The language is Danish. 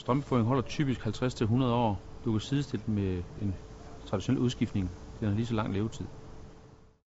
Strømføring holder typisk 50-100 år. Du kan sidestille den med en traditionel udskiftning. Den har lige så lang levetid.